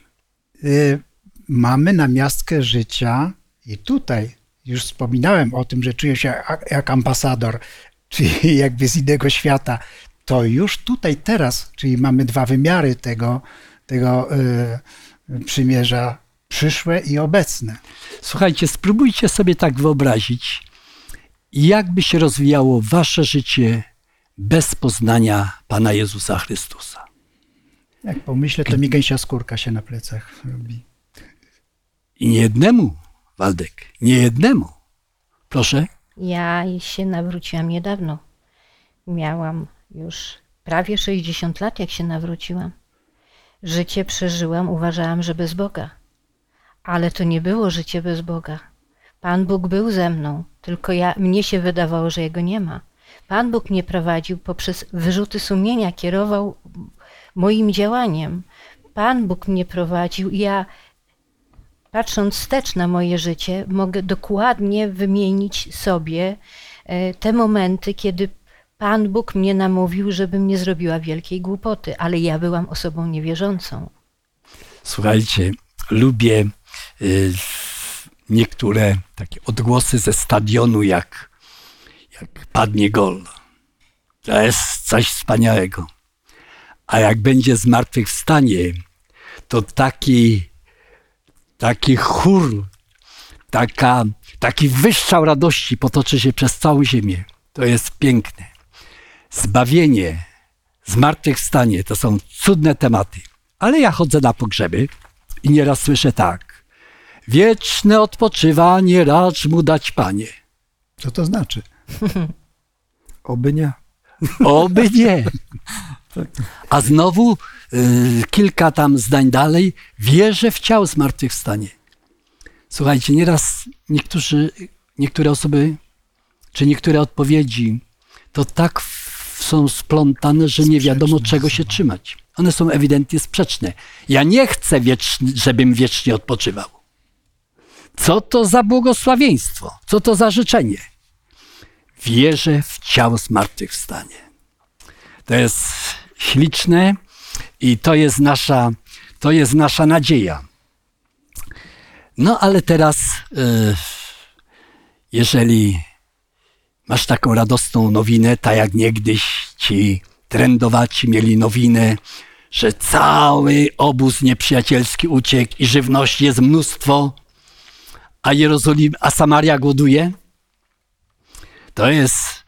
Y, mamy namiastkę życia i tutaj już wspominałem o tym, że czuję się jak- jak ambasador, czyli jakby z innego świata. to już tutaj, teraz, czyli mamy dwa wymiary tego, tego y, przymierza, przyszłe i obecne. Słuchajcie, spróbujcie sobie tak wyobrazić, jakby się rozwijało wasze życie bez poznania Pana Jezusa Chrystusa. Jak pomyślę, to mi gęsia skórka się na plecach robi. I nie jednemu, Waldek, nie jednemu. Proszę, Ja się nawróciłam niedawno. Miałam już prawie 60 lat, jak się nawróciłam. Życie przeżyłam, uważałam, że bez Boga. Ale to nie było życie bez Boga. Pan Bóg był ze mną, tylko ja, mnie się wydawało, że Jego nie ma. Pan Bóg mnie prowadził poprzez wyrzuty sumienia, kierował moim działaniem. Pan Bóg mnie prowadził i ja patrząc wstecz na moje życie, mogę dokładnie wymienić sobie e, te momenty, kiedy Pan Bóg mnie namówił, żebym nie zrobiła wielkiej głupoty, ale ja byłam osobą niewierzącą. słuchajcie, lubię niektóre takie odgłosy ze stadionu, jak, jak padnie gol. To jest coś wspaniałego. A jak będzie zmartwychwstanie, to taki, taki chór, taka, taki wyszczał radości potoczy się przez całą ziemię. To jest piękne. Zbawienie, zmartwychwstanie to są cudne tematy. Ale ja chodzę na pogrzeby i nieraz słyszę tak. Wieczne odpoczywanie racz mu dać, panie. Co to znaczy? Oby nie. Oby nie. A znowu y, kilka tam zdań dalej, wierzę w ciało zmartwychwstanie. Słuchajcie, nieraz niektórzy, niektóre osoby, czy niektóre odpowiedzi, to tak są splątane, że nie wiadomo czego się trzymać. One są ewidentnie sprzeczne. Ja nie chcę, wieczni, żebym wiecznie odpoczywał. Co to za błogosławieństwo? Co to za życzenie? Wierzę w ciało zmartwychwstanie. To jest śliczne i to jest nasza, to jest nasza nadzieja. No ale teraz, e, jeżeli masz taką radosną nowinę, tak jak niegdyś ci trendowaci mieli nowinę, że cały obóz nieprzyjacielski uciekł i żywności jest mnóstwo, a Jerozolim, a Samaria głoduje, to jest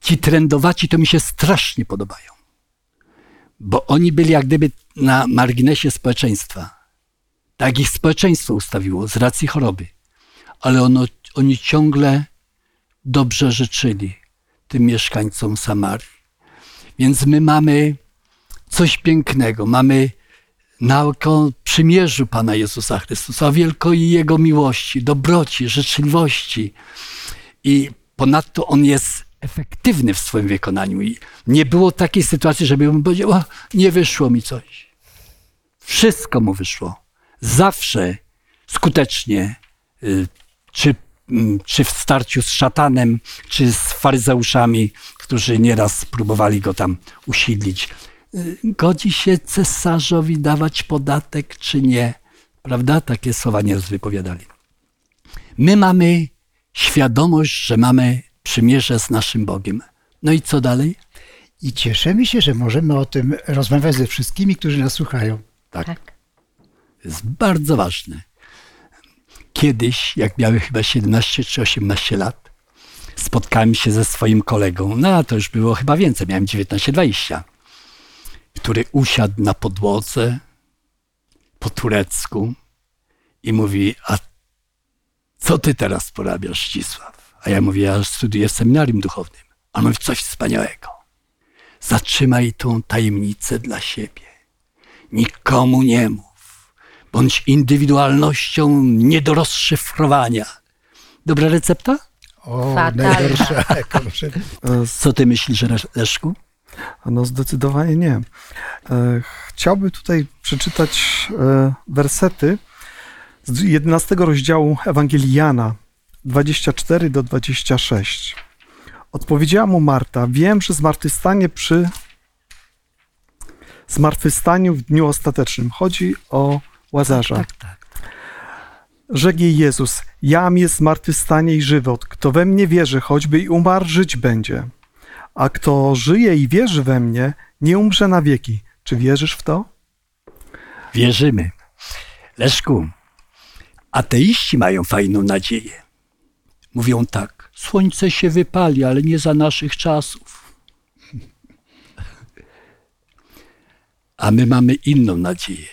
ci trendowaci to mi się strasznie podobają. Bo oni byli jak gdyby na marginesie społeczeństwa. Tak ich społeczeństwo ustawiło z racji choroby. Ale ono, oni ciągle dobrze życzyli tym mieszkańcom Samarii. Więc my mamy coś pięknego. Mamy o przymierzu Pana Jezusa Chrystusa, o wielkiej Jego miłości, dobroci, życzliwości. I ponadto on jest efektywny w swoim wykonaniu. I nie było takiej sytuacji, żeby mu powiedział, o, nie wyszło mi coś. Wszystko mu wyszło. Zawsze skutecznie, y, czy, mm, czy w starciu z szatanem, czy z faryzeuszami, którzy nieraz próbowali go tam usidlić. Y, Godzi się cesarzowi dawać podatek, czy nie? Prawda? Takie słowa nieraz wypowiadali. My mamy świadomość, że mamy przymierze z naszym Bogiem. No i co dalej? I cieszymy się, że możemy o tym rozmawiać ze wszystkimi, którzy nas słuchają. Tak. Tak. To jest bardzo ważne. Kiedyś, jak miałem chyba 17 czy 18 lat, spotkałem się ze swoim kolegą, no a to już było chyba więcej, miałem 19-20, który usiadł na podłodze po turecku i mówi, a co ty teraz porabiasz, Ścisław? A ja mówię, ja studiuję w seminarium duchownym. A on mówi, coś wspaniałego. Zatrzymaj tą tajemnicę dla siebie. Nikomu nie mów. Bądź indywidualnością nie do rozszyfrowania. Dobra recepta? O, Fatalna. najgorsza. Co ty myślisz, Lesz- Leszku? No zdecydowanie nie. E, Chciałbym tutaj przeczytać e, wersety z 11 rozdziału Ewangelii Jana 24 do 26. Odpowiedziała mu Marta: Wiem, że zmartwychwstanie przy zmartwychwstaniu w dniu ostatecznym. Chodzi o Łazarza. Tak, tak. Rzekł jej Jezus, jam jest zmartwychwstanie i żywot. Kto we mnie wierzy, choćby i umarł, żyć będzie. A kto żyje i wierzy we mnie, nie umrze na wieki. Czy wierzysz w to? Wierzymy. Leszku, ateiści mają fajną nadzieję. Mówią tak, słońce się wypali, ale nie za naszych czasów. A my mamy inną nadzieję,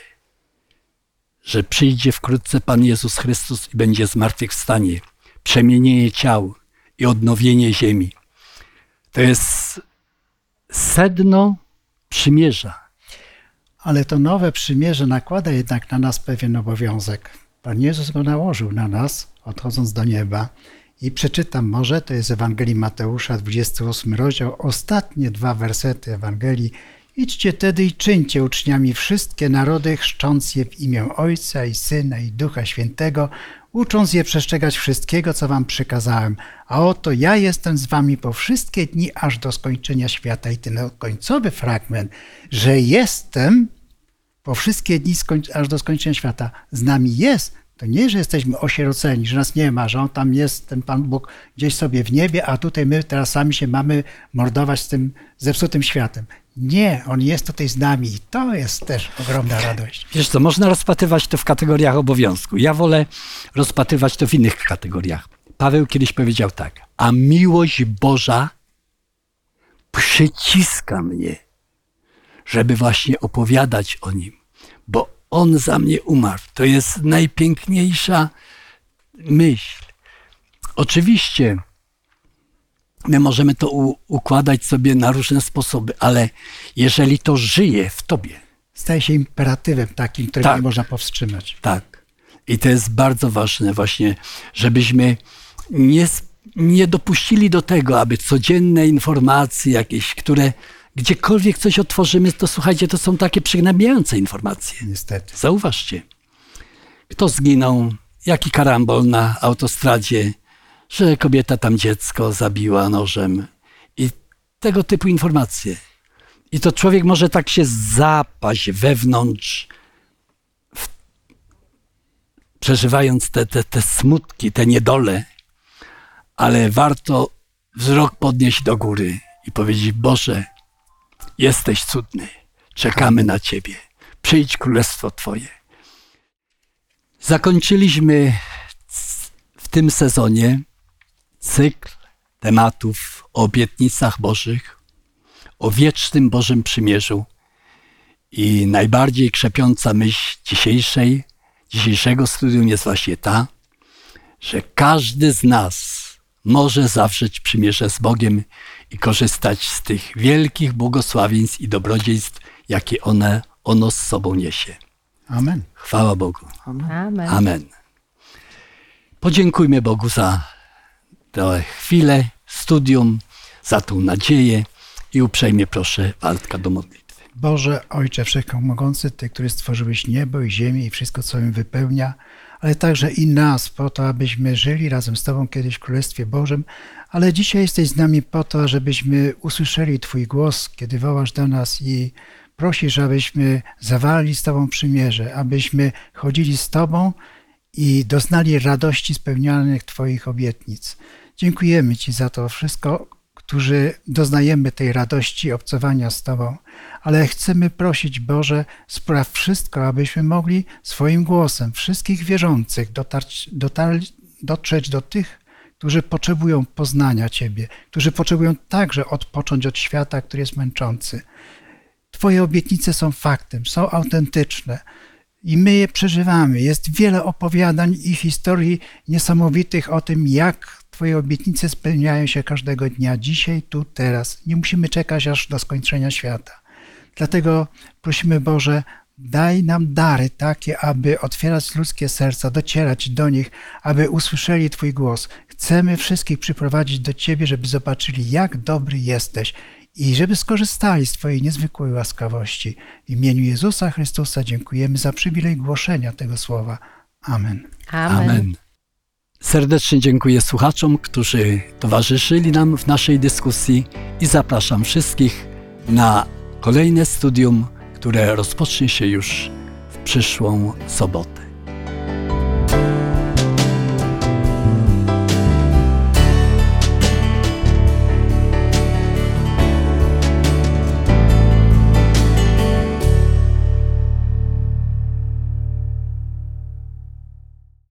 że przyjdzie wkrótce Pan Jezus Chrystus i będzie zmartwychwstanie, przemienienie ciał i odnowienie ziemi. To jest sedno przymierza. Ale to nowe przymierze nakłada jednak na nas pewien obowiązek. Pan Jezus go nałożył na nas, odchodząc do nieba. I przeczytam może, to jest Ewangelii Mateusza, 28 rozdział, ostatnie dwa wersety Ewangelii. Idźcie tedy i czyńcie uczniami wszystkie narody, chrzcząc je w imię Ojca i Syna i Ducha Świętego, ucząc je przestrzegać wszystkiego, co wam przykazałem. A oto ja jestem z wami po wszystkie dni, aż do skończenia świata. I ten końcowy fragment, że jestem po wszystkie dni aż do skończenia świata z nami jest, to nie, że jesteśmy osieroceni, że nas nie ma, że on tam jest, ten Pan Bóg gdzieś sobie w niebie, a tutaj my teraz sami się mamy mordować z tym zepsutym światem. Nie, on jest tutaj z nami i to jest też ogromna radość. Wiesz co, można rozpatrywać to w kategoriach obowiązku. Ja wolę rozpatrywać to w innych kategoriach. Paweł kiedyś powiedział tak, a miłość Boża przyciska mnie, żeby właśnie opowiadać o Nim, bo On za mnie umarł. To jest najpiękniejsza myśl. Oczywiście my możemy to układać sobie na różne sposoby, ale jeżeli to żyje w Tobie, Staje się imperatywem takim, którego Tak. nie można powstrzymać. Tak. I to jest bardzo ważne właśnie, żebyśmy nie, nie dopuścili do tego, aby codzienne informacje jakieś, które gdziekolwiek coś otworzymy, to słuchajcie, to są takie przygnębiające informacje. Niestety. Zauważcie, kto zginął, jaki karambol na autostradzie, że kobieta tam dziecko zabiła nożem i tego typu informacje. I to człowiek może tak się zapaść wewnątrz, w, przeżywając te, te, te smutki, te niedole, ale warto wzrok podnieść do góry i powiedzieć: Boże, jesteś cudny, czekamy na Ciebie, przyjdź królestwo Twoje. Zakończyliśmy w tym sezonie cykl tematów o obietnicach Bożych, o wiecznym Bożym Przymierzu. I najbardziej krzepiąca myśl dzisiejszej, dzisiejszego studium jest właśnie ta, że każdy z nas może zawrzeć przymierze z Bogiem i korzystać z tych wielkich błogosławieństw i dobrodziejstw, jakie one, ono z sobą niesie. Amen. Chwała Bogu. Amen. Amen. Podziękujmy Bogu za tę chwilę, studium, za tą nadzieję i uprzejmie proszę Waldka do modlitwy. Boże, Ojcze Wszechmogący, Ty, który stworzyłeś niebo i ziemię i wszystko, co im wypełnia, ale także i nas po to, abyśmy żyli razem z Tobą kiedyś w Królestwie Bożym, ale dzisiaj jesteś z nami po to, żebyśmy usłyszeli Twój głos, kiedy wołasz do nas i prosisz, abyśmy zawali z Tobą przymierze, abyśmy chodzili z Tobą i doznali radości spełnianych Twoich obietnic. Dziękujemy Ci za to wszystko, którzy doznajemy tej radości obcowania z Tobą, ale chcemy prosić Boże, spraw wszystko, abyśmy mogli swoim głosem wszystkich wierzących dotarć, dotarć, dotrzeć do tych, którzy potrzebują poznania Ciebie, którzy potrzebują także odpocząć od świata, który jest męczący. Twoje obietnice są faktem, są autentyczne i my je przeżywamy. Jest wiele opowiadań i historii niesamowitych o tym, jak Twoje obietnice spełniają się każdego dnia, dzisiaj, tu, teraz. Nie musimy czekać aż do skończenia świata. Dlatego prosimy Boże, daj nam dary takie, aby otwierać ludzkie serca, docierać do nich, aby usłyszeli Twój głos. Chcemy wszystkich przyprowadzić do Ciebie, żeby zobaczyli, jak dobry jesteś i żeby skorzystali z Twojej niezwykłej łaskawości. W imieniu Jezusa Chrystusa dziękujemy za przywilej głoszenia tego słowa. Amen. Amen. Amen. Serdecznie dziękuję słuchaczom, którzy towarzyszyli nam w naszej dyskusji i zapraszam wszystkich na kolejne studium, które rozpocznie się już w przyszłą sobotę.